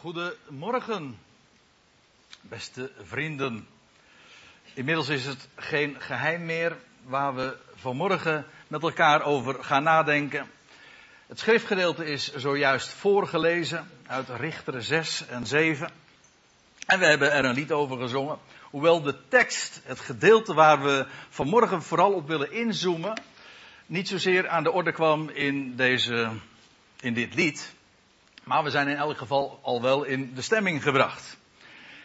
Goedemorgen, beste vrienden. Inmiddels is het geen geheim meer waar we vanmorgen met elkaar over gaan nadenken. Het schriftgedeelte is zojuist voorgelezen uit Richteren 6 en 7. En we hebben er een lied over gezongen. Hoewel de tekst, het gedeelte waar we vanmorgen vooral op willen inzoomen, niet zozeer aan de orde kwam in, deze, in dit lied. Maar we zijn in elk geval al wel in de stemming gebracht.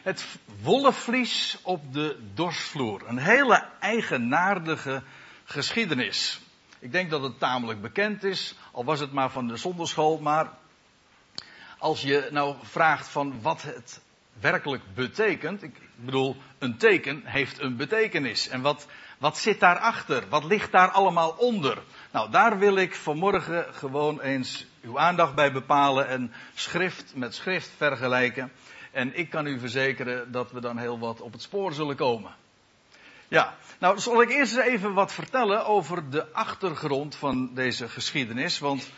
Het wollenvlies op de dorsvloer. Een hele eigenaardige geschiedenis. Ik denk dat het tamelijk bekend is, al was het maar van de zonderschool. Maar als je nou vraagt van wat het werkelijk betekent. Ik bedoel, een teken heeft een betekenis. En wat, wat zit daarachter? Wat ligt daar allemaal onder? Nou, daar wil ik vanmorgen gewoon eens uw aandacht bij bepalen en schrift met schrift vergelijken. En ik kan u verzekeren dat we dan heel wat op het spoor zullen komen. Ja, nou zal ik eerst even wat vertellen over de achtergrond van deze geschiedenis. Want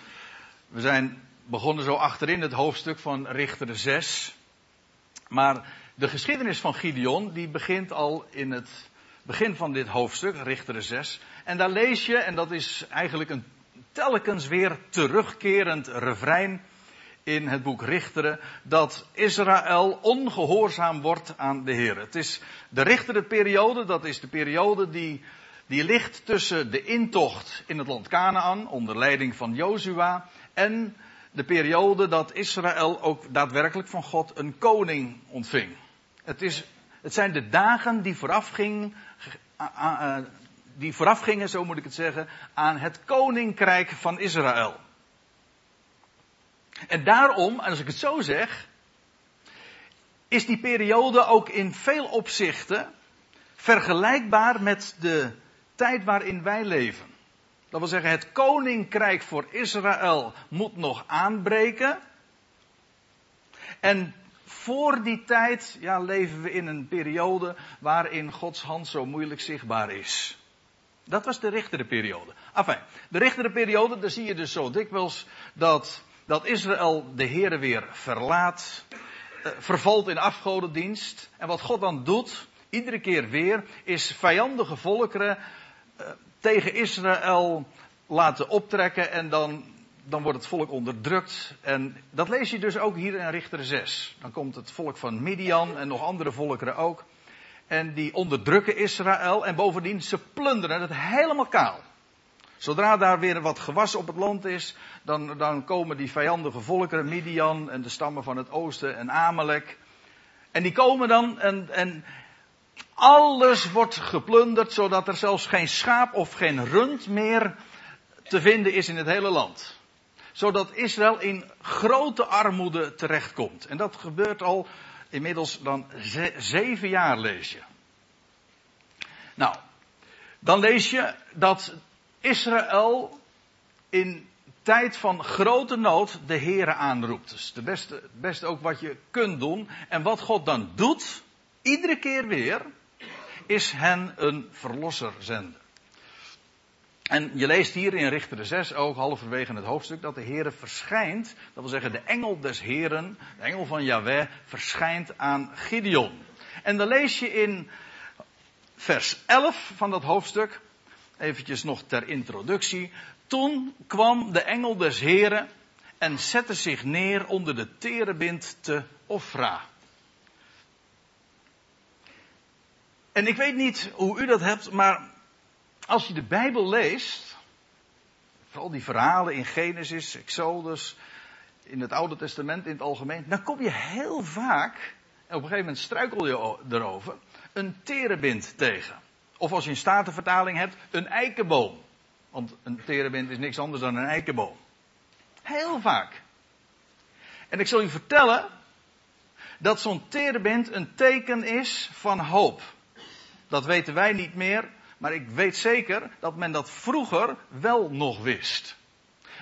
we zijn begonnen zo achterin het hoofdstuk van Richter 6. Maar de geschiedenis van Gideon, die begint al in het begin van dit hoofdstuk, Richter 6. En daar lees je, en dat is eigenlijk een telkens weer terugkerend refrein in het boek Richteren, dat Israël ongehoorzaam wordt aan de Heer. Het is de Richterenperiode, dat is de periode die, die ligt tussen de intocht in het land Canaan, onder leiding van Jozua, en de periode dat Israël ook daadwerkelijk van God een koning ontving. Het, is, het zijn de dagen die voorafgingen, die voorafgingen, zo moet ik het zeggen, aan het koninkrijk van Israël. En daarom, als ik het zo zeg, is die periode ook in veel opzichten vergelijkbaar met de tijd waarin wij leven. Dat wil zeggen, het koninkrijk voor Israël moet nog aanbreken. En voor die tijd ja, leven we in een periode waarin Gods hand zo moeilijk zichtbaar is. Dat was de richterenperiode. Enfin, de richterenperiode, daar zie je dus zo dikwijls dat, dat Israël de Here weer verlaat, eh, vervalt in afgodendienst. En wat God dan doet, iedere keer weer, is vijandige volkeren eh, tegen Israël laten optrekken en dan, dan wordt het volk onderdrukt. En dat lees je dus ook hier in Richter 6. Dan komt het volk van Midian en nog andere volkeren ook. En die onderdrukken Israël en bovendien ze plunderen het helemaal kaal. Zodra daar weer wat gewas op het land is, dan, dan komen die vijandige volkeren, Midian en de stammen van het oosten en Amalek. En die komen dan en, en alles wordt geplunderd, zodat er zelfs geen schaap of geen rund meer te vinden is in het hele land. Zodat Israël in grote armoede terechtkomt. En dat gebeurt al inmiddels dan zeven jaar lees je. Nou, dan lees je dat Israël in tijd van grote nood de Here aanroept. Dus beste, het beste ook wat je kunt doen. En wat God dan doet, iedere keer weer, is hen een verlosser zenden. En je leest hier in Richter 6 ook halverwege het hoofdstuk dat de Heere verschijnt. Dat wil zeggen de engel des Heren, de engel van Yahweh, verschijnt aan Gideon. En dan lees je in vers 11 van dat hoofdstuk, eventjes nog ter introductie. Toen kwam de engel des Heren en zette zich neer onder de terebint te Ofra. En ik weet niet hoe u dat hebt, maar als je de Bijbel leest, vooral die verhalen in Genesis, Exodus, in het Oude Testament in het algemeen, dan kom je heel vaak, en op een gegeven moment struikel je erover, een terebint tegen. Of als je een statenvertaling hebt, een eikenboom. Want een terebint is niks anders dan een eikenboom. Heel vaak. En ik zal u vertellen dat zo'n terebint een teken is van hoop. Dat weten wij niet meer, maar ik weet zeker dat men dat vroeger wel nog wist.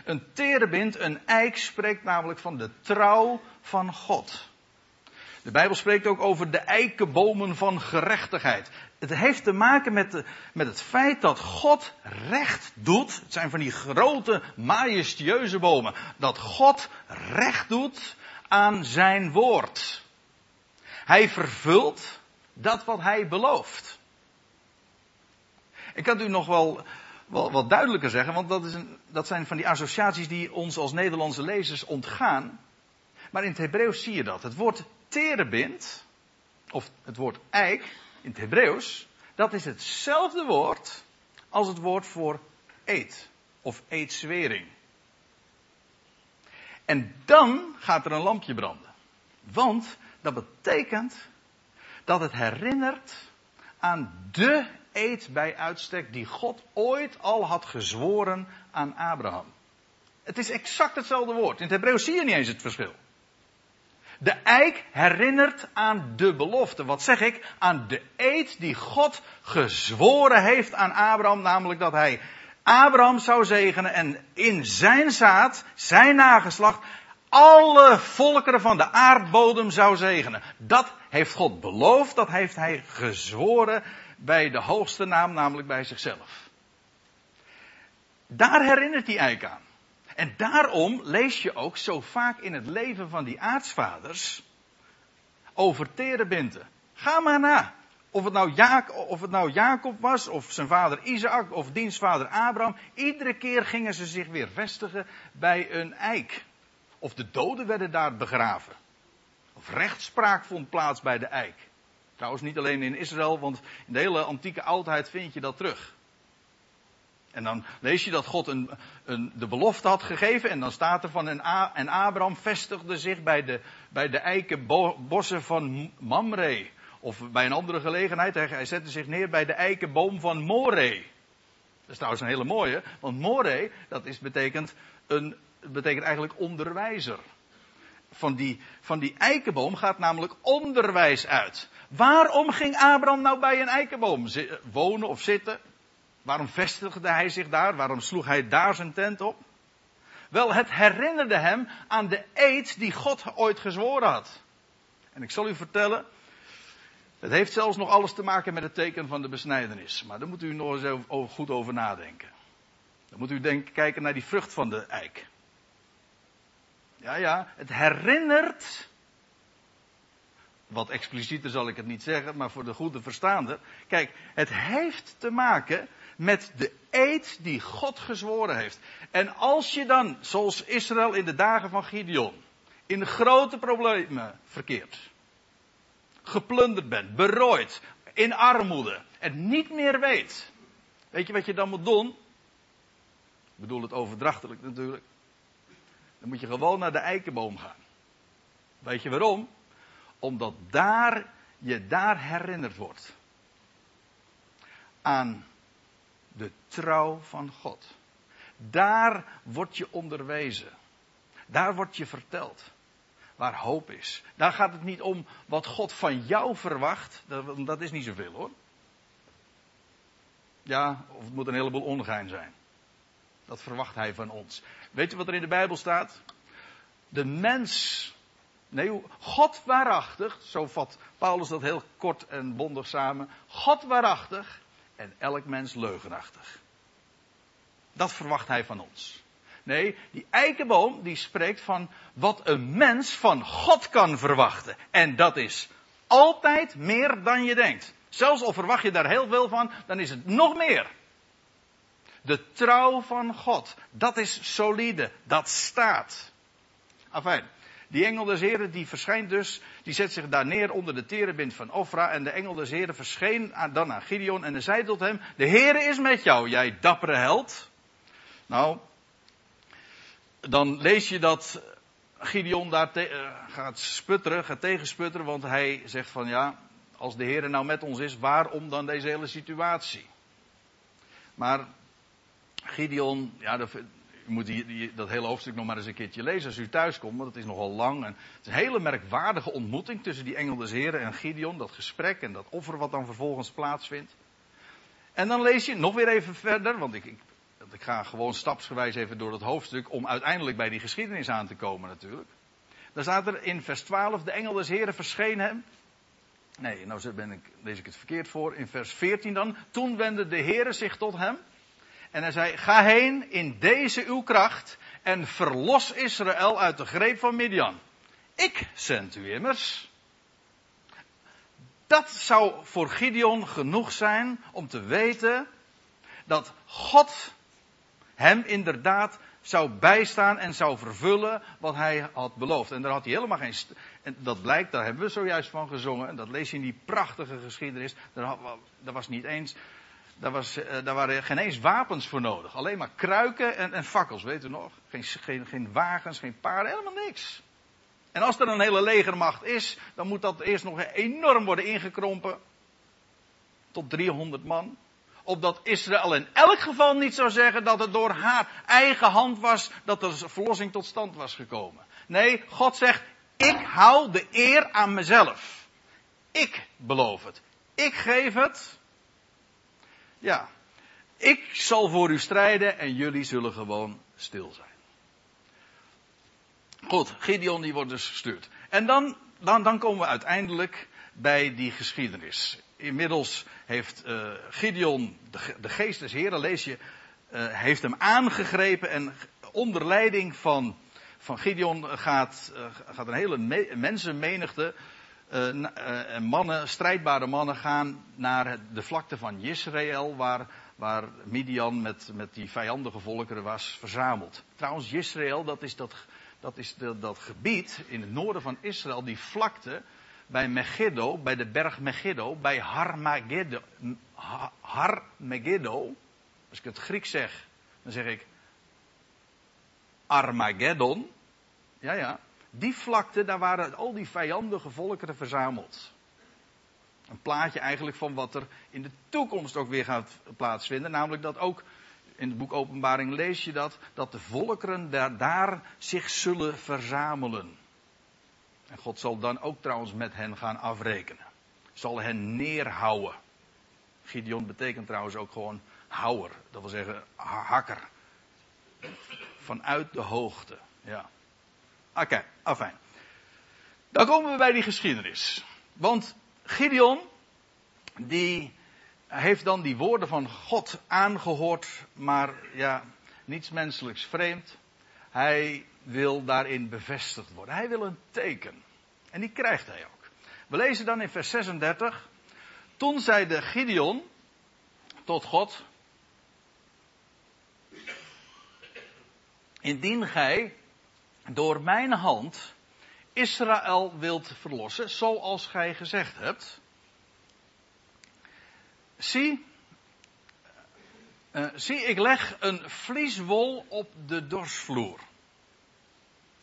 Een terebint, een eik, spreekt namelijk van de trouw van God. De Bijbel spreekt ook over de eikenbomen van gerechtigheid. Het heeft te maken met, de, met het feit dat God recht doet. Het zijn van die grote, majestueuze bomen. Dat God recht doet aan zijn woord. Hij vervult dat wat hij belooft. Ik kan het u nog wel, wat duidelijker zeggen, want dat, is een, dat zijn van die associaties die ons als Nederlandse lezers ontgaan. Maar in het Hebreeuws zie je dat. Het woord terebind, of het woord eik in het Hebreeuws, dat is hetzelfde woord als het woord voor eet of eetzwering. En dan gaat er een lampje branden. Want dat betekent dat het herinnert aan de eed bij uitstek die God ooit al had gezworen aan Abraham. Het is exact hetzelfde woord. In het Hebreeuws zie je niet eens het verschil. De eik herinnert aan de belofte. Wat zeg ik? Aan de eed die God gezworen heeft aan Abraham, namelijk dat hij Abraham zou zegenen en in zijn zaad, zijn nageslacht, alle volkeren van de aardbodem zou zegenen. Dat heeft God beloofd, dat heeft hij gezworen bij de hoogste naam, namelijk bij zichzelf. Daar herinnert hij eigenlijk aan. En daarom lees je ook zo vaak in het leven van die aartsvaders over terebinten. Ga maar na. Of het, nou Jacob, of het nou Jacob was, of zijn vader Isaac, of dienstvader Abraham. Iedere keer gingen ze zich weer vestigen bij een eik. Of de doden werden daar begraven. Of rechtspraak vond plaats bij de eik. Trouwens niet alleen in Israël, want in de hele antieke oudheid vind je dat terug. En dan lees je dat God een, een, de belofte had gegeven. En dan staat er van. En, en Abraham vestigde zich bij de, bij de eikenbossen van Mamre. Of bij een andere gelegenheid. Hij, zette zich neer bij de eikenboom van More. Dat is trouwens een hele mooie. Want More, dat is, betekent, een, betekent eigenlijk onderwijzer. Van die, van die eikenboom gaat namelijk onderwijs uit. Waarom ging Abraham nou bij een eikenboom wonen of zitten? Waarom vestigde hij zich daar? Waarom sloeg hij daar zijn tent op? Wel, het herinnerde hem aan de eed die God ooit gezworen had. En ik zal u vertellen, het heeft zelfs nog alles te maken met het teken van de besnijdenis. Maar daar moet u nog eens goed over nadenken. Dan moet u denken, kijken naar die vrucht van de eik. Ja, ja, het herinnert. Wat explicieter zal ik het niet zeggen, maar voor de goede verstaander. Kijk, het heeft te maken met de eed die God gezworen heeft. En als je dan, zoals Israël in de dagen van Gideon, in grote problemen verkeert, geplunderd bent, berooid, in armoede en niet meer weet, weet je wat je dan moet doen? Ik bedoel het overdrachtelijk natuurlijk. Dan moet je gewoon naar de eikenboom gaan. Weet je waarom? Omdat daar je daar herinnerd wordt aan de trouw van God. Daar word je onderwezen. Daar wordt je verteld waar hoop is. Daar gaat het niet om wat God van jou verwacht. Dat, dat is niet zoveel hoor. Ja, of het moet een heleboel ongein zijn. Dat verwacht hij van ons. Weet je wat er in de Bijbel staat? De mens. Nee, God waarachtig. Zo vat Paulus dat heel kort en bondig samen. God waarachtig en elk mens leugenachtig. Dat verwacht hij van ons. Nee, die eikenboom die spreekt van wat een mens van God kan verwachten. En dat is altijd meer dan je denkt. Zelfs al verwacht je daar heel veel van, dan is het nog meer. De trouw van God, dat is solide, dat staat. Afijn, die engel des Heren die verschijnt dus, die zet zich daar neer onder de terebind van Ofra. En de engel des Heren verscheen dan aan Gideon en zei tot hem, de Heere is met jou, jij dappere held. Nou, dan lees je dat Gideon daar eh, gaat sputteren, gaat tegensputteren, want hij zegt van ja, als de Heer nou met ons is, waarom dan deze hele situatie? Maar Gideon, ja, u moet die, dat hele hoofdstuk nog maar eens een keertje lezen als u thuis komt, want het is nogal lang. En het is een hele merkwaardige ontmoeting tussen die engel des Heren en Gideon, dat gesprek en dat offer wat dan vervolgens plaatsvindt. En dan lees je nog weer even verder, want ik, ik, ik ga gewoon stapsgewijs even door dat hoofdstuk om uiteindelijk bij die geschiedenis aan te komen natuurlijk. Dan staat er in vers 12, de engel des Heren verscheen hem. Nee, nou ben ik, lees ik het verkeerd voor. In vers 14 dan. Toen wendde de Heere zich tot hem. En hij zei, ga heen in deze uw kracht en verlos Israël uit de greep van Midian. Ik zend u immers. Dat zou voor Gideon genoeg zijn om te weten dat God hem inderdaad zou bijstaan en zou vervullen wat hij had beloofd. En daar had hij helemaal geen. En dat blijkt, daar hebben we zojuist van gezongen. En dat lees je in die prachtige geschiedenis. Daar, was niet eens. Daar, was, eh, daar waren geen eens wapens voor nodig. Alleen maar kruiken en, en fakkels, weet u nog? Geen, geen, geen wagens, geen paarden, helemaal niks. En als er een hele legermacht is, dan moet dat eerst nog enorm worden ingekrompen. Tot 300 man opdat Israël in elk geval niet zou zeggen dat het door haar eigen hand was dat de verlossing tot stand was gekomen. Nee, God zegt, ik hou de eer aan mezelf. Ik beloof het. Ik geef het. Ja, ik zal voor u strijden en jullie zullen gewoon stil zijn. Goed, Gideon die wordt dus gestuurd. En dan, dan, dan komen we uiteindelijk bij die geschiedenis. Inmiddels heeft uh, Gideon, de, de, geest des Heren, lees je, uh, heeft hem aangegrepen en onder leiding van, van Gideon gaat, uh, gaat een hele me mensenmenigte, mannen, strijdbare mannen gaan naar de vlakte van Israël, waar, waar Midian met, met die vijandige volkeren was verzameld. Trouwens, Israël, dat is dat, dat, is de, dat gebied in het noorden van Israël, die vlakte, bij Megiddo, bij de berg Megiddo, bij. Harmageddo. Als ik het Grieks zeg, dan zeg ik Armageddon. Ja, ja. Die vlakte, daar waren al die vijandige volkeren verzameld. Een plaatje eigenlijk van wat er in de toekomst ook weer gaat plaatsvinden. Namelijk dat ook in het boek Openbaring lees je dat, dat de volkeren daar, daar zich zullen verzamelen. En God zal dan ook trouwens met hen gaan afrekenen. Zal hen neerhouden. Gideon betekent trouwens ook gewoon houwer. Dat wil zeggen hakker. Vanuit de hoogte. Ja. Oké, afijn. Dan komen we bij die geschiedenis. Want Gideon, die heeft dan die woorden van God aangehoord, maar ja, niets menselijks vreemd. Hij wil daarin bevestigd worden. Hij wil een teken. En die krijgt hij ook. We lezen dan in vers 36. Toen zei de Gideon tot God. Indien gij door mijn hand Israël wilt verlossen, zoals gij gezegd hebt. Zie, uh, zie, ik leg een vlieswol op de dorsvloer.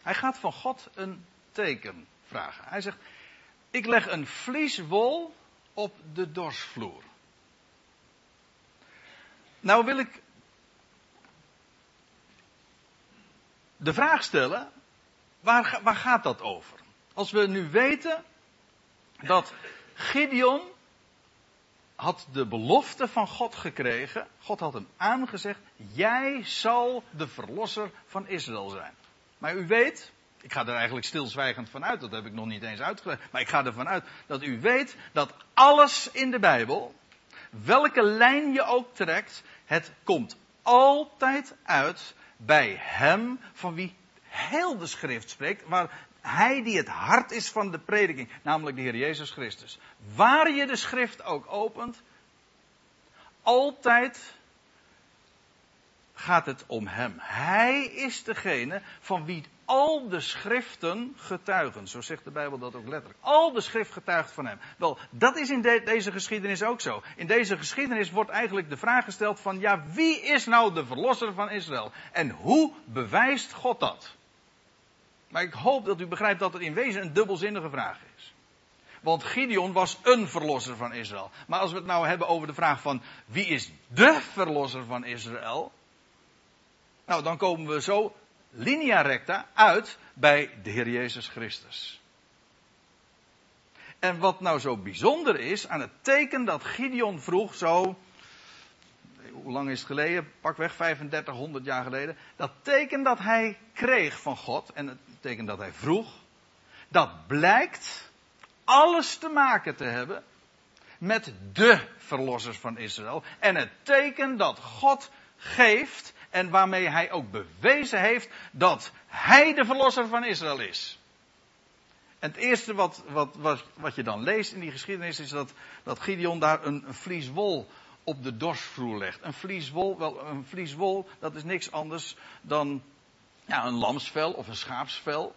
Hij gaat van God een teken vragen. Hij zegt, ik leg een vlieswol op de dorsvloer. Nou wil ik de vraag stellen, waar, waar gaat dat over? Als we nu weten dat Gideon had de belofte van God gekregen. God had hem aangezegd: Jij zal de verlosser van Israël zijn. Maar u weet, ik ga er eigenlijk stilzwijgend van uit, dat heb ik nog niet eens uitgelegd. Maar ik ga ervan uit dat u weet dat alles in de Bijbel, welke lijn je ook trekt, het komt altijd uit bij Hem van wie heel de schrift spreekt, waar Hij die het hart is van de prediking, namelijk de Heer Jezus Christus. Waar je de schrift ook opent, altijd gaat het om Hem. Hij is degene van wie al de schriften getuigen. Zo zegt de Bijbel dat ook letterlijk. Al de schrift getuigt van Hem. Wel, dat is in deze geschiedenis ook zo. In deze geschiedenis wordt eigenlijk de vraag gesteld van, ja, wie is nou de verlosser van Israël? En hoe bewijst God dat? Maar ik hoop dat u begrijpt dat het in wezen een dubbelzinnige vraag is. Want Gideon was een verlosser van Israël. Maar als we het nou hebben over de vraag van wie is de verlosser van Israël? Nou, dan komen we zo linea recta uit bij de Heer Jezus Christus. En wat nou zo bijzonder is aan het teken dat Gideon vroeg, zo, hoe lang is het geleden? Pakweg 3500 jaar geleden. Dat teken dat hij kreeg van God en het teken dat hij vroeg, dat blijkt alles te maken te hebben met de verlossers van Israël. En het teken dat God geeft en waarmee hij ook bewezen heeft dat hij de verlosser van Israël is. En het eerste wat, wat, wat, wat je dan leest in die geschiedenis is dat, dat Gideon daar een, een vlies wol op de dorsvloer legt. Een vlies wol, wel, een vlies wol, dat is niks anders dan ja, een lamsvel of een schaapsvel.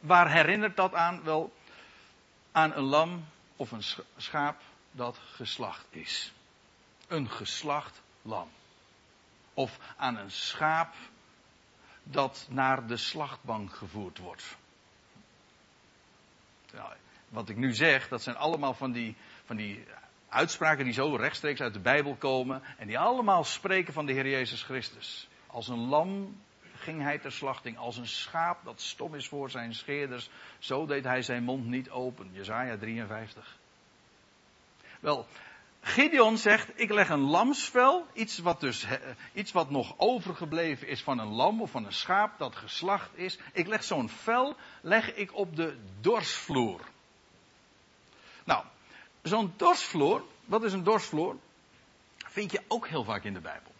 Waar herinnert dat aan? Wel, aan een lam of een schaap dat geslacht is. Een geslacht lam. Of aan een schaap dat naar de slachtbank gevoerd wordt. Wat ik nu zeg, dat zijn allemaal van die, van die uitspraken die zo rechtstreeks uit de Bijbel komen. En die allemaal spreken van de Heer Jezus Christus. Als een lam ging hij ter slachting. Als een schaap dat stom is voor zijn scheerders. Zo deed hij zijn mond niet open. Jezaja 53. Wel, Gideon zegt, ik leg een lamsvel, iets wat, dus, iets wat nog overgebleven is van een lam of van een schaap dat geslacht is. Ik leg zo'n vel, leg ik op de dorsvloer. Nou, zo'n dorsvloer, wat is een dorsvloer? Vind je ook heel vaak in de Bijbel.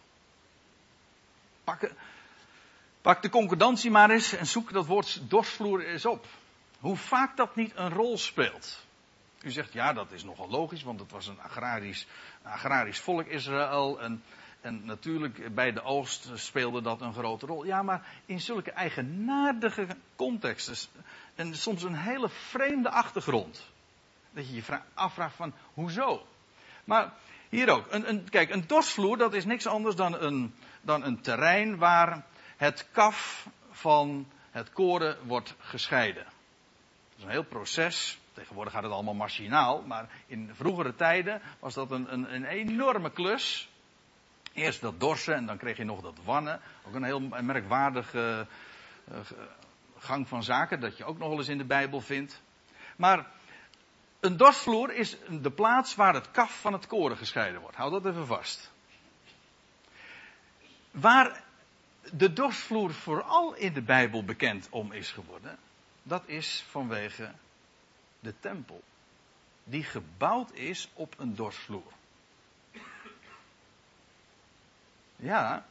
Pak, pak de concordantie maar eens en zoek dat woord dorsvloer eens op. Hoe vaak dat niet een rol speelt. U zegt, ja, dat is nogal logisch, want het was een agrarisch, agrarisch volk Israël. En, en natuurlijk bij de oogst speelde dat een grote rol. Ja, maar in zulke eigenaardige contexten. En soms een hele vreemde achtergrond. Dat je je afvraagt van, hoezo? Maar hier ook. Een, een, kijk, een dorsvloer, dat is niks anders dan een, dan een terrein waar het kaf van het koren wordt gescheiden. Dat is een heel proces. Tegenwoordig gaat het allemaal machinaal, maar in vroegere tijden was dat een, een, een enorme klus. Eerst dat dorsen en dan kreeg je nog dat wannen. Ook een heel merkwaardige uh, gang van zaken, dat je ook nog wel eens in de Bijbel vindt. Maar een dorsvloer is de plaats waar het kaf van het koren gescheiden wordt. Hou dat even vast. Waar de dorsvloer vooral in de Bijbel bekend om is geworden, dat is vanwege de tempel. Die gebouwd is op een dorsvloer. Ja,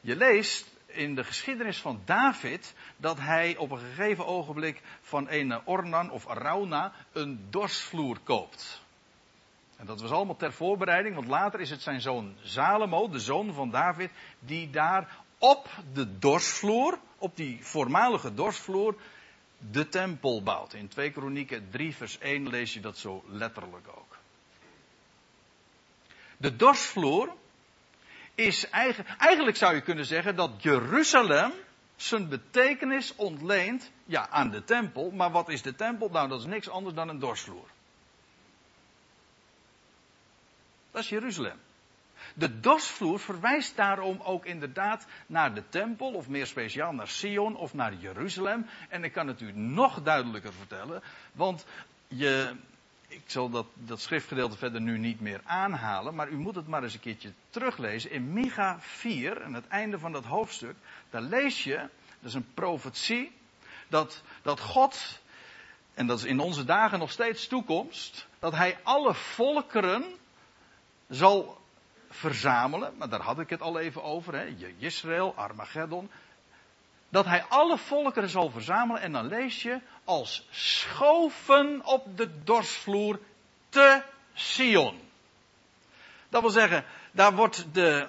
je leest in de geschiedenis van David dat hij op een gegeven ogenblik van een Ornan of Arauna een dorsvloer koopt. En dat was allemaal ter voorbereiding, want later is het zijn zoon Salomo, de zoon van David, die daar op de dorsvloer, op die voormalige dorsvloer, de tempel bouwt. In 2 Kronieken 3 vers 1 lees je dat zo letterlijk ook. De dorsvloer is eigenlijk, eigenlijk zou je kunnen zeggen dat Jeruzalem zijn betekenis ontleent ja, aan de tempel. Maar wat is de tempel? Nou, dat is niks anders dan een dorsvloer. Dat is Jeruzalem. De dorsvloer verwijst daarom ook inderdaad naar de tempel, of meer speciaal naar Sion of naar Jeruzalem. En ik kan het u nog duidelijker vertellen, want je, ik zal dat, dat schriftgedeelte verder nu niet meer aanhalen, maar u moet het maar eens een keertje teruglezen. In Micha 4, aan het einde van dat hoofdstuk, daar lees je, dat is een profetie, dat, dat God, en dat is in onze dagen nog steeds toekomst, dat Hij alle volkeren zal verzamelen, maar daar had ik het al even over, hè, Israël, Armageddon. Dat hij alle volkeren zal verzamelen en dan lees je als schoven op de dorsvloer te Sion. Dat wil zeggen, daar wordt de,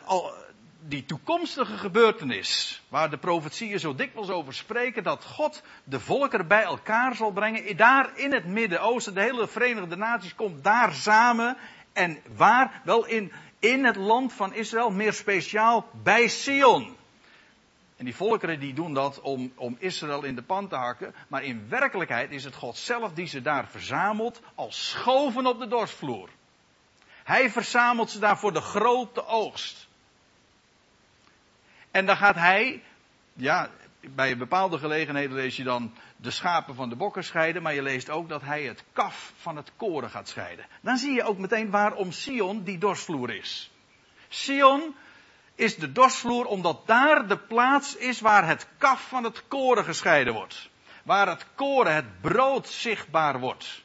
die toekomstige gebeurtenis, waar de profetieën zo dikwijls over spreken, dat God de volkeren bij elkaar zal brengen, daar in het Midden-Oosten, de hele Verenigde Naties komt daar samen. En waar? Wel in, in het land van Israël, meer speciaal bij Sion. En die volkeren die doen dat om, om Israël in de pan te hakken. Maar in werkelijkheid is het God zelf die ze daar verzamelt als schoven op de dorsvloer. Hij verzamelt ze daar voor de grote oogst. En dan gaat hij, ja, bij bepaalde gelegenheden lees je dan de schapen van de bokken scheiden, maar je leest ook dat hij het kaf van het koren gaat scheiden. Dan zie je ook meteen waarom Sion die dorsvloer is. Sion is de dorsvloer omdat daar de plaats is waar het kaf van het koren gescheiden wordt. Waar het koren, het brood zichtbaar wordt.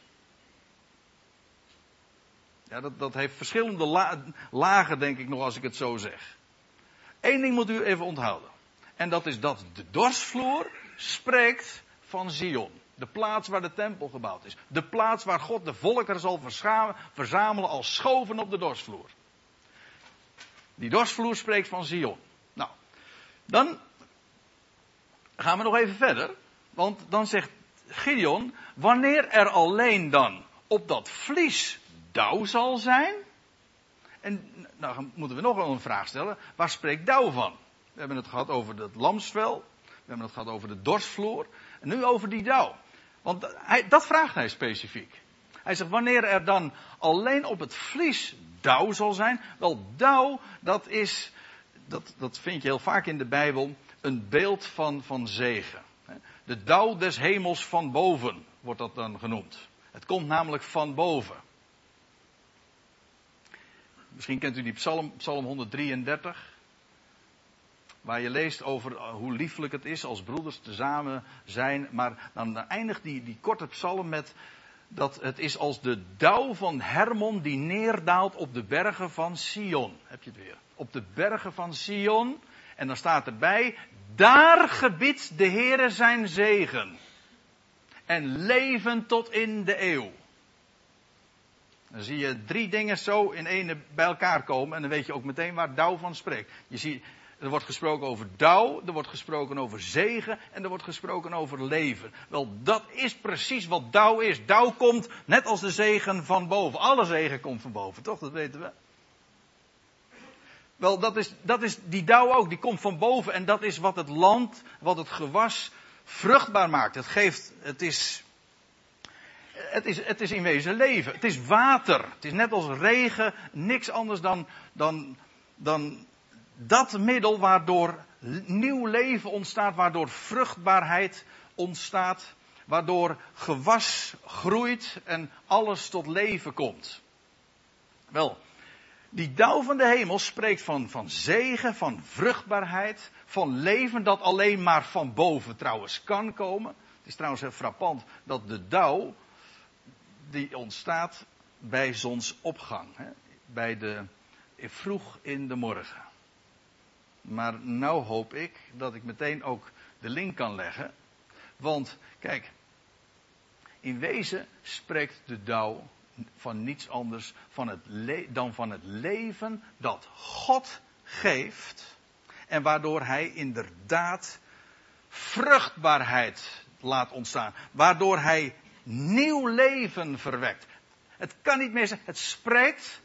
Ja, dat, dat heeft verschillende lagen, denk ik nog, als ik het zo zeg. Eén ding moet u even onthouden. En dat is dat de dorsvloer spreekt van Zion. De plaats waar de tempel gebouwd is. De plaats waar God de volkeren zal verzamelen als schoven op de dorsvloer. Die dorsvloer spreekt van Zion. Nou, dan gaan we nog even verder. Want dan zegt Gideon, wanneer er alleen dan op dat vlies dauw zal zijn. En nou moeten we nog wel een vraag stellen. Waar spreekt dauw van? We hebben het gehad over het lamsvel. We hebben het gehad over de dorsvloer. En nu over die dauw. Want hij, dat vraagt hij specifiek. Hij zegt, wanneer er dan alleen op het vlies dauw zal zijn. Wel, dauw, dat is, dat, dat vind je heel vaak in de Bijbel, een beeld van, van zegen. De dauw des hemels van boven wordt dat dan genoemd. Het komt namelijk van boven. Misschien kent u die psalm, psalm 133. Waar je leest over eh, hoe lieflijk het is als broeders tezamen zijn. Maar dan eindigt die, die korte psalm met dat het is als de dauw van Hermon die neerdaalt op de bergen van Sion. Heb je het weer? Op de bergen van Sion. En dan staat erbij, daar gebiedt de Heere zijn zegen. En leven tot in de eeuw. Dan zie je drie dingen zo in één bij elkaar komen. En dan weet je ook meteen waar dauw van spreekt. Je ziet, er wordt gesproken over dauw, er wordt gesproken over zegen en er wordt gesproken over leven. Wel, dat is precies wat dauw is. Dauw komt net als de zegen van boven. Alle zegen komt van boven, toch? Dat weten we. Wel, dat is, dat is die dauw ook, die komt van boven en dat is wat het land, wat het gewas vruchtbaar maakt. Het geeft, het is, het is, het is in wezen leven. Het is water. Het is net als regen, niks anders dan, dan, dan dat middel waardoor nieuw leven ontstaat, waardoor vruchtbaarheid ontstaat, waardoor gewas groeit en alles tot leven komt. Wel, die dauw van de hemel spreekt van, van zegen, van vruchtbaarheid, van leven dat alleen maar van boven trouwens kan komen. Het is trouwens heel frappant dat de dauw, die ontstaat bij zonsopgang, hè, bij de, vroeg in de morgen. Maar nou hoop ik dat ik meteen ook de link kan leggen. Want kijk, in wezen spreekt de dauw van niets anders van het dan van het leven dat God geeft. En waardoor hij inderdaad vruchtbaarheid laat ontstaan. Waardoor hij nieuw leven verwekt. Het kan niet meer zijn. Het spreekt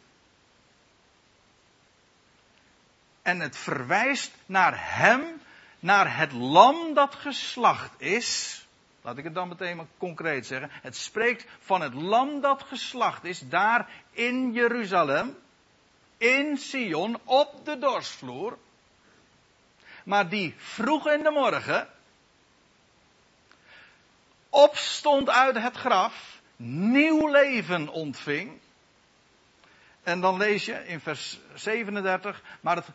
En het verwijst naar hem, naar het lam dat geslacht is. Laat ik het dan meteen maar concreet zeggen. Het spreekt van het lam dat geslacht is, daar in Jeruzalem, in Sion, op de dorsvloer. Maar die vroeg in de morgen opstond uit het graf, nieuw leven ontving. En dan lees je in vers 37, maar het,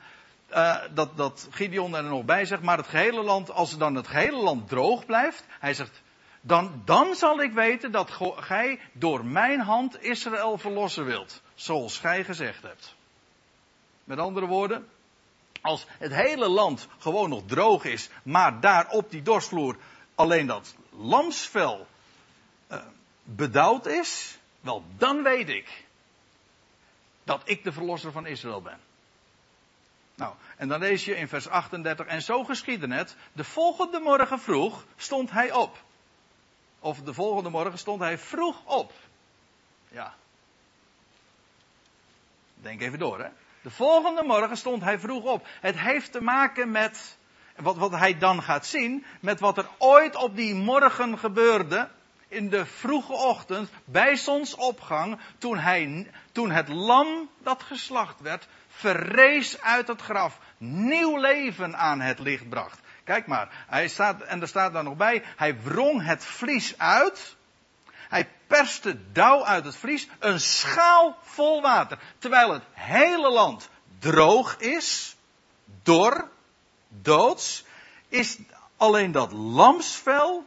uh, dat, dat Gideon er nog bij zegt, maar het gehele land, als dan het gehele land droog blijft, hij zegt, dan, dan zal ik weten dat gij door mijn hand Israël verlossen wilt, zoals gij gezegd hebt. Met andere woorden, als het hele land gewoon nog droog is, maar daar op die dorsvloer alleen dat lamsvel uh, bedauwd is, wel dan weet ik dat ik de verlosser van Israël ben. Nou, en dan lees je in vers 38, en zo geschiedde het, de volgende morgen vroeg stond hij op. Of de volgende morgen stond hij vroeg op. Ja. Denk even door, hè. De volgende morgen stond hij vroeg op. Het heeft te maken met, wat, wat hij dan gaat zien, met wat er ooit op die morgen gebeurde, in de vroege ochtend, bij zonsopgang, toen, hij, toen het lam dat geslacht werd, verrees uit het graf, nieuw leven aan het licht bracht. Kijk maar, hij staat, en er staat daar nog bij, hij wrong het vlies uit. Hij perste dauw uit het vlies, een schaal vol water. Terwijl het hele land droog is, dor, doods, is alleen dat lamsvel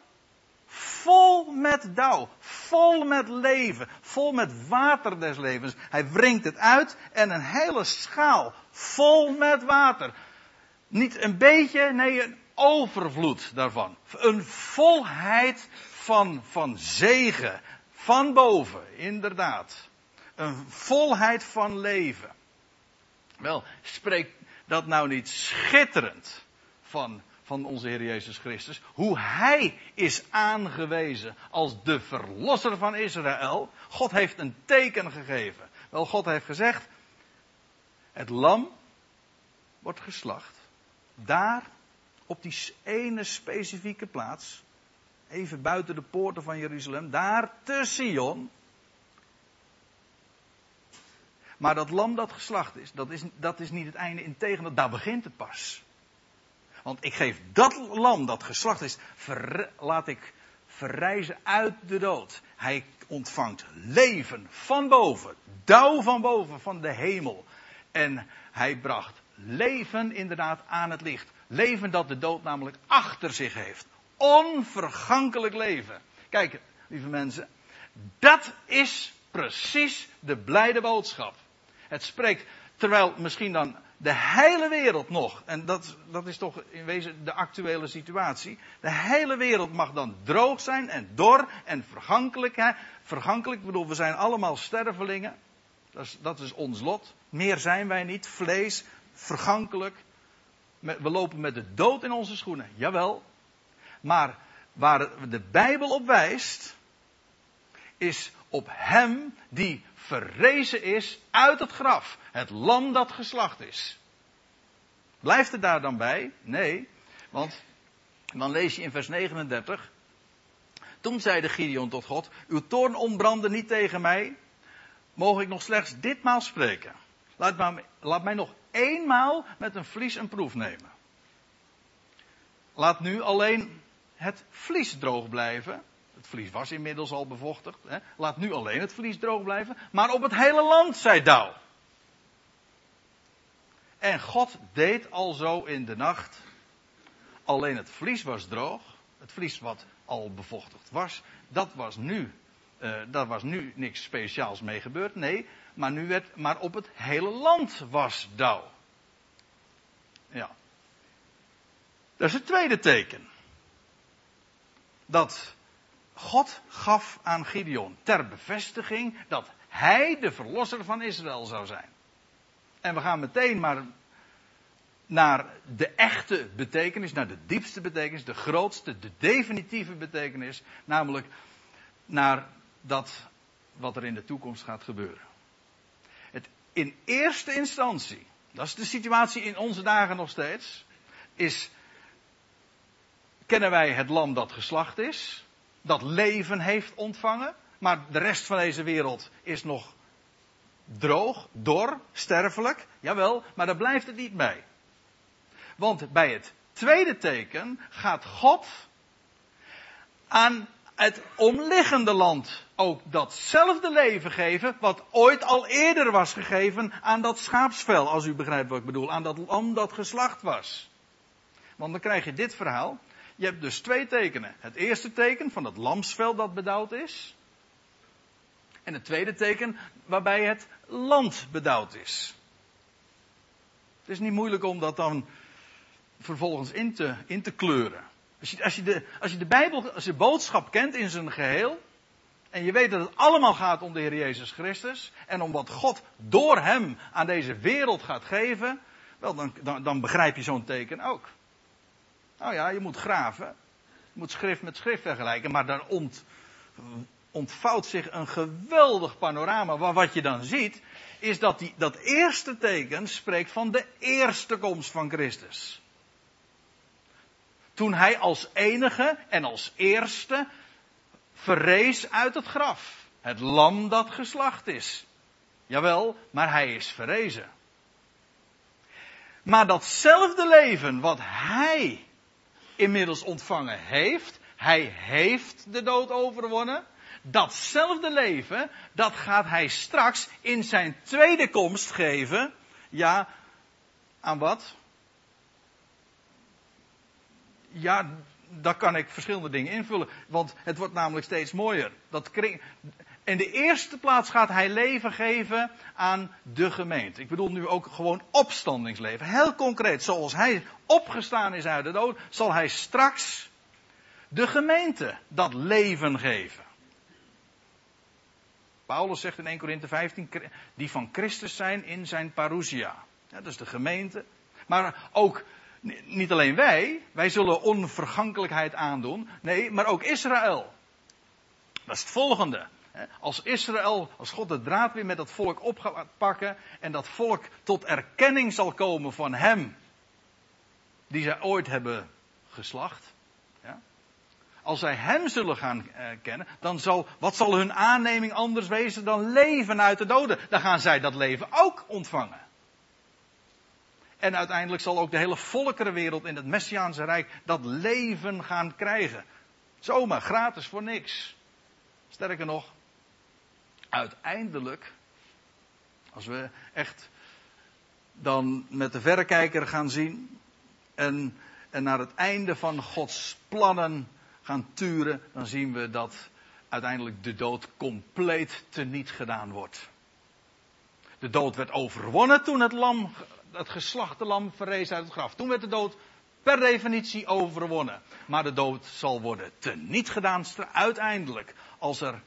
vol met dauw, vol met leven, vol met water des levens. Hij wringt het uit en een hele schaal vol met water. Niet een beetje, nee, een overvloed daarvan. Een volheid van, van zegen, van boven, inderdaad. Een volheid van leven. Wel, spreekt dat nou niet schitterend van, van onze Heer Jezus Christus? Hoe Hij is aangewezen als de verlosser van Israël. God heeft een teken gegeven. Wel, God heeft gezegd, het lam wordt geslacht. Daar, op die ene specifieke plaats, even buiten de poorten van Jeruzalem, daar te Sion. Maar dat lam dat geslacht is, dat is, dat is niet het einde. Integendeel, daar begint het pas. Want ik geef dat lam dat geslacht is, laat ik verrijzen uit de dood. Hij ontvangt leven van boven, dauw van boven, van de hemel. En hij bracht leven inderdaad aan het licht. Leven dat de dood namelijk achter zich heeft. Onvergankelijk leven. Kijk, lieve mensen, dat is precies de blijde boodschap. Het spreekt, terwijl misschien dan de hele wereld nog, en dat, dat is toch in wezen de actuele situatie, de hele wereld mag dan droog zijn en dor en vergankelijk. Hè? Vergankelijk, ik bedoel, we zijn allemaal stervelingen. Dat dat is ons lot. Meer zijn wij niet. Vlees, vergankelijk. We lopen met de dood in onze schoenen. Jawel. Maar waar de Bijbel op wijst, is op Hem die verrezen is uit het graf. Het lam dat geslacht is. Blijft het daar dan bij? Nee. Want dan lees je in vers 39. Toen zeide Gideon tot God: Uw toorn ontbrandde niet tegen mij. Mogen ik nog slechts ditmaal spreken? Laat, laat mij nog eenmaal met een vlies een proef nemen. Laat nu alleen het vlies droog blijven. Het vlies was inmiddels al bevochtigd. Hè. Laat nu alleen het vlies droog blijven. Maar op het hele land zij dauw. En God deed al zo in de nacht. Alleen het vlies was droog. Het vlies wat al bevochtigd was. Dat was nu. Uh, daar was nu niks speciaals mee gebeurd. Nee, maar, nu werd, maar op het hele land was dauw. Ja. Dat is het tweede teken. Dat God gaf aan Gideon ter bevestiging dat hij de verlosser van Israël zou zijn. En we gaan meteen maar naar de echte betekenis, naar de diepste betekenis, de grootste, de definitieve betekenis, namelijk naar dat wat er in de toekomst gaat gebeuren. Het in eerste instantie, dat is de situatie in onze dagen nog steeds, is, kennen wij het lam dat geslacht is, dat leven heeft ontvangen, maar de rest van deze wereld is nog droog, dor, sterfelijk, jawel, maar daar blijft het niet bij. Want bij het tweede teken gaat God aan het omliggende land ook datzelfde leven geven. wat ooit al eerder was gegeven aan dat schaapsvel, als u begrijpt wat ik bedoel. Aan dat lam dat geslacht was. Want dan krijg je dit verhaal. Je hebt dus twee tekenen. Het eerste teken van het lamsvel dat bedauwd is. En het tweede teken waarbij het land bedauwd is. Het is niet moeilijk om dat dan vervolgens in te, in te kleuren. Als je, als, je de, als je de Bijbel, als je de boodschap kent in zijn geheel. En je weet dat het allemaal gaat om de Heer Jezus Christus. En om wat God door hem aan deze wereld gaat geven. Wel, dan, dan begrijp je zo'n teken ook. Nou ja, je moet graven. Je moet schrift met schrift vergelijken. Maar ont, ontvouwt zich een geweldig panorama. Maar wat je dan ziet, is dat die, dat eerste teken spreekt van de eerste komst van Christus. Toen hij als enige en als eerste verrees uit het graf. Het lam dat geslacht is. Jawel, maar hij is verrezen. Maar datzelfde leven wat hij inmiddels ontvangen heeft, hij heeft de dood overwonnen. Datzelfde leven, dat gaat hij straks in zijn tweede komst geven. Ja, aan wat? Ja, daar kan ik verschillende dingen invullen. Want het wordt namelijk steeds mooier. Dat kring... In de eerste plaats gaat hij leven geven aan de gemeente. Ik bedoel nu ook gewoon opstandingsleven. Heel concreet, zoals hij opgestaan is uit de dood, zal hij straks de gemeente dat leven geven. Paulus zegt in 1 Korinthe 15, die van Christus zijn in zijn parousia. Dat is de gemeente. Maar ook, niet alleen wij, wij zullen onvergankelijkheid aandoen. Nee, maar ook Israël. Dat is het volgende. Als Israël, als God de draad weer met dat volk op gaat pakken en dat volk tot erkenning zal komen van hem, die zij ooit hebben geslacht. Ja? Als zij hem zullen gaan eh, kennen, dan zal, wat zal hun aanneming anders wezen dan leven uit de doden? Dan gaan zij dat leven ook ontvangen. En uiteindelijk zal ook de hele volkerenwereld in het Messiaanse Rijk dat leven gaan krijgen. Zomaar, gratis voor niks. Sterker nog, uiteindelijk, als we echt dan met de verrekijker gaan zien en, en naar het einde van Gods plannen gaan turen, dan zien we dat uiteindelijk de dood compleet teniet gedaan wordt. De dood werd overwonnen toen het lam, het geslachte lam verrees uit het graf. Toen werd de dood per definitie overwonnen. Maar de dood zal worden teniet gedaan uiteindelijk als er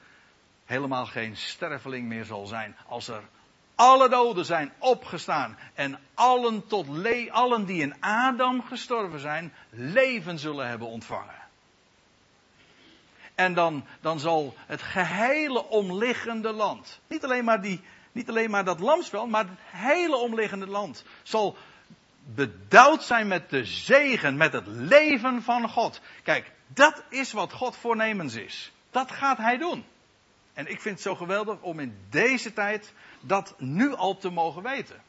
helemaal geen sterveling meer zal zijn. Als er alle doden zijn opgestaan en allen, tot le allen die in Adam gestorven zijn, leven zullen hebben ontvangen. En dan, dan zal het gehele omliggende land, niet alleen maar, die, niet alleen maar dat lamsvel, maar het hele omliggende land, zal bedouwd zijn met de zegen, met het leven van God. Kijk, dat is wat God voornemens is. Dat gaat Hij doen. En ik vind het zo geweldig om in deze tijd dat nu al te mogen weten.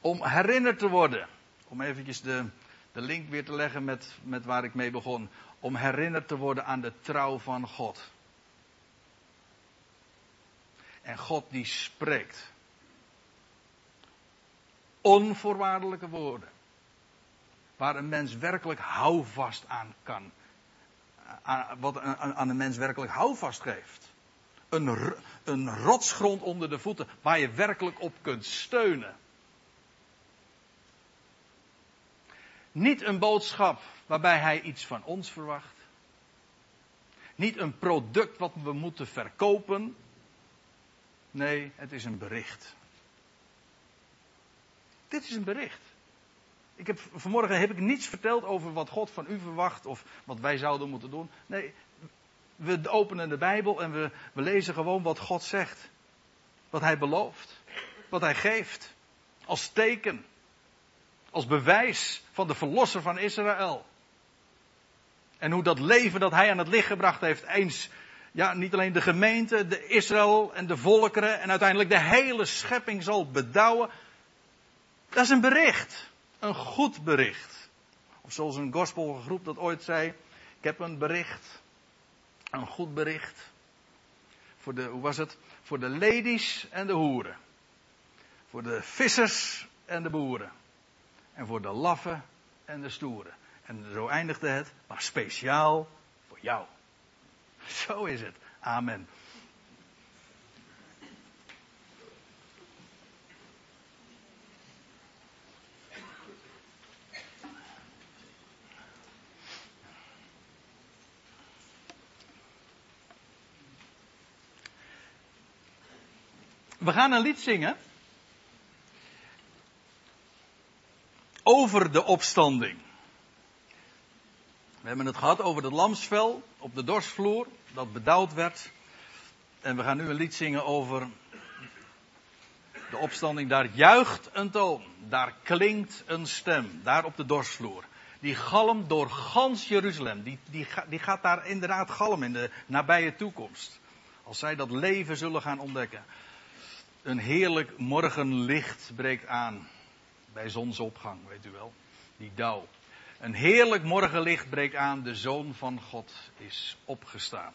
Om herinnerd te worden. Om eventjes de, de link weer te leggen met, met waar ik mee begon. Om herinnerd te worden aan de trouw van God. En God die spreekt. Onvoorwaardelijke woorden. Waar een mens werkelijk houvast aan kan wat aan een mens werkelijk houvast geeft. Een, een rotsgrond onder de voeten waar je werkelijk op kunt steunen. Niet een boodschap waarbij hij iets van ons verwacht. Niet een product wat we moeten verkopen. Nee, het is een bericht. Dit is een bericht. Ik heb, vanmorgen heb ik niets verteld over wat God van u verwacht of wat wij zouden moeten doen. Nee, we openen de Bijbel en we, we lezen gewoon wat God zegt. Wat Hij belooft. Wat Hij geeft. Als teken. Als bewijs van de verlosser van Israël. En hoe dat leven dat Hij aan het licht gebracht heeft eens ja, niet alleen de gemeente, de Israël en de volkeren en uiteindelijk de hele schepping zal bedouwen. Dat is een bericht een goed bericht. Of zoals een gospelgroep dat ooit zei: Ik heb een bericht. Een goed bericht. Voor de, hoe was het? Voor de ladies en de hoeren. Voor de vissers en de boeren. En voor de laffen en de stoeren. En zo eindigde het, maar speciaal voor jou. Zo is het. Amen. We gaan een lied zingen. Over de opstanding. We hebben het gehad over het lamsvel op de dorsvloer, dat bedouwd werd. En we gaan nu een lied zingen over de opstanding. Daar juicht een toon, daar klinkt een stem, daar op de dorsvloer. Die galmt door gans Jeruzalem. Die, die, die gaat daar inderdaad galmen in de nabije toekomst. Als zij dat leven zullen gaan ontdekken. Een heerlijk morgenlicht breekt aan. Bij zonsopgang, weet u wel. Die dauw. Een heerlijk morgenlicht breekt aan. De zoon van God is opgestaan.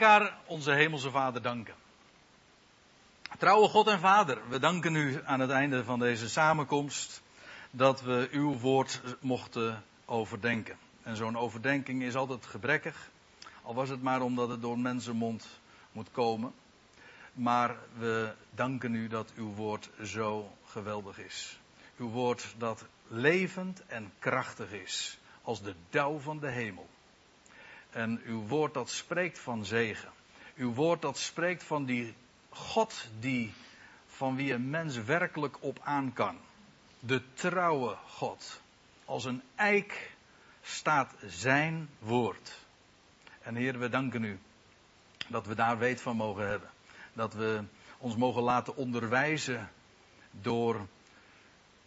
Elkaar onze hemelse Vader danken? Trouwe God en Vader, we danken u aan het einde van deze samenkomst dat we uw woord mochten overdenken. En zo'n overdenking is altijd gebrekkig, al was het maar omdat het door mensenmond moet komen. Maar we danken u dat uw woord zo geweldig is. Uw woord dat levend en krachtig is, als de dauw van de hemel. En uw woord dat spreekt van zegen. Uw woord dat spreekt van die God die, van wie een mens werkelijk op aan kan. De trouwe God. Als een eik staat zijn woord. En Heer, we danken u dat we daar weet van mogen hebben. Dat we ons mogen laten onderwijzen door,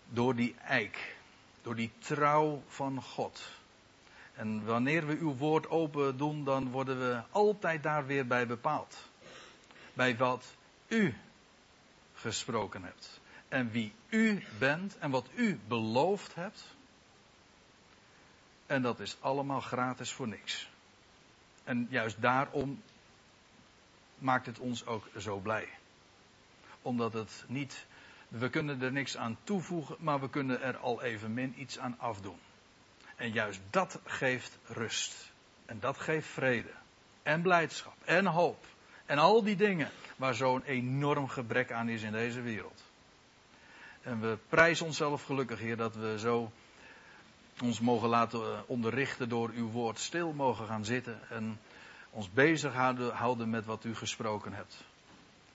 door die eik. Door die trouw van God. En wanneer we uw woord open doen, dan worden we altijd daar weer bij bepaald. Bij wat u gesproken hebt. En wie u bent en wat u beloofd hebt. En dat is allemaal gratis voor niks. En juist daarom maakt het ons ook zo blij. Omdat het niet, we kunnen er niks aan toevoegen, maar we kunnen er al evenmin iets aan afdoen. En juist dat geeft rust. En dat geeft vrede. En blijdschap. En hoop. En al die dingen waar zo'n enorm gebrek aan is in deze wereld. En we prijzen onszelf gelukkig, Heer, dat we zo ons mogen laten eh, onderrichten door uw woord. Stil mogen gaan zitten en ons bezig houden met wat u gesproken hebt.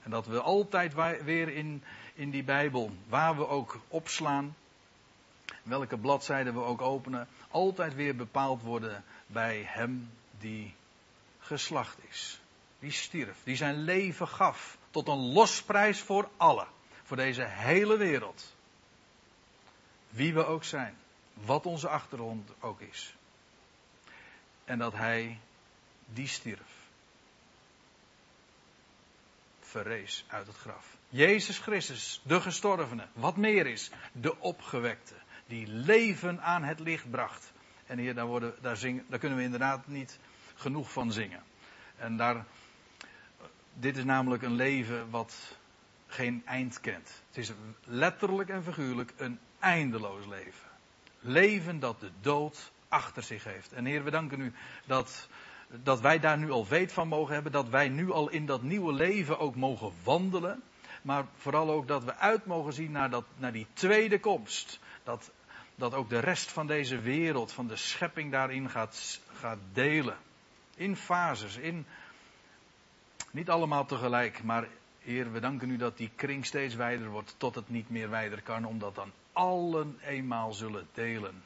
En dat we altijd weer in, in die Bijbel, waar we ook opslaan, welke bladzijde we ook openen, altijd weer bepaald worden bij Hem die geslacht is. Die stierf, die zijn leven gaf tot een losprijs voor allen, voor deze hele wereld. Wie we ook zijn, wat onze achtergrond ook is. En dat Hij die stierf. Verrees uit het graf. Jezus Christus, de gestorvene, wat meer is, de opgewekte, die leven aan het licht bracht. En hier, daar, worden, daar, zingen, daar kunnen we inderdaad niet genoeg van zingen. En daar, dit is namelijk een leven wat geen eind kent. Het is letterlijk en figuurlijk een eindeloos leven. Leven dat de dood achter zich heeft. En Heer, we danken u dat, dat wij daar nu al weet van mogen hebben. Dat wij nu al in dat nieuwe leven ook mogen wandelen. Maar vooral ook dat we uit mogen zien naar, dat, naar die tweede komst. Dat dat ook de rest van deze wereld, van de schepping daarin gaat, gaat delen. In fases, in. Niet allemaal tegelijk, maar Heer, we danken u dat die kring steeds wijder wordt tot het niet meer wijder kan, omdat dan allen eenmaal zullen delen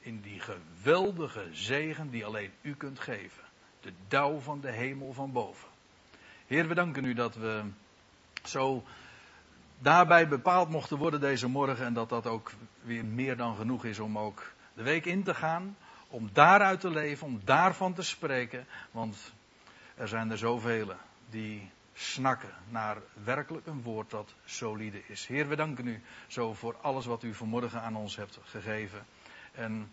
in die geweldige zegen die alleen u kunt geven. De dauw van de hemel van boven. Heer, we danken u dat we zo daarbij bepaald mochten worden deze morgen. En dat dat ook weer meer dan genoeg is om ook de week in te gaan. Om daaruit te leven, om daarvan te spreken. Want er zijn er zoveel die snakken naar werkelijk een woord dat solide is. Heer, we danken u zo voor alles wat u vanmorgen aan ons hebt gegeven. En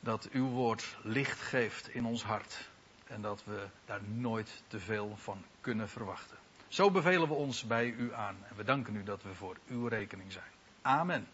dat uw woord licht geeft in ons hart. En dat we daar nooit te veel van kunnen verwachten. Zo bevelen we ons bij u aan. En we danken u dat we voor uw rekening zijn. Amen.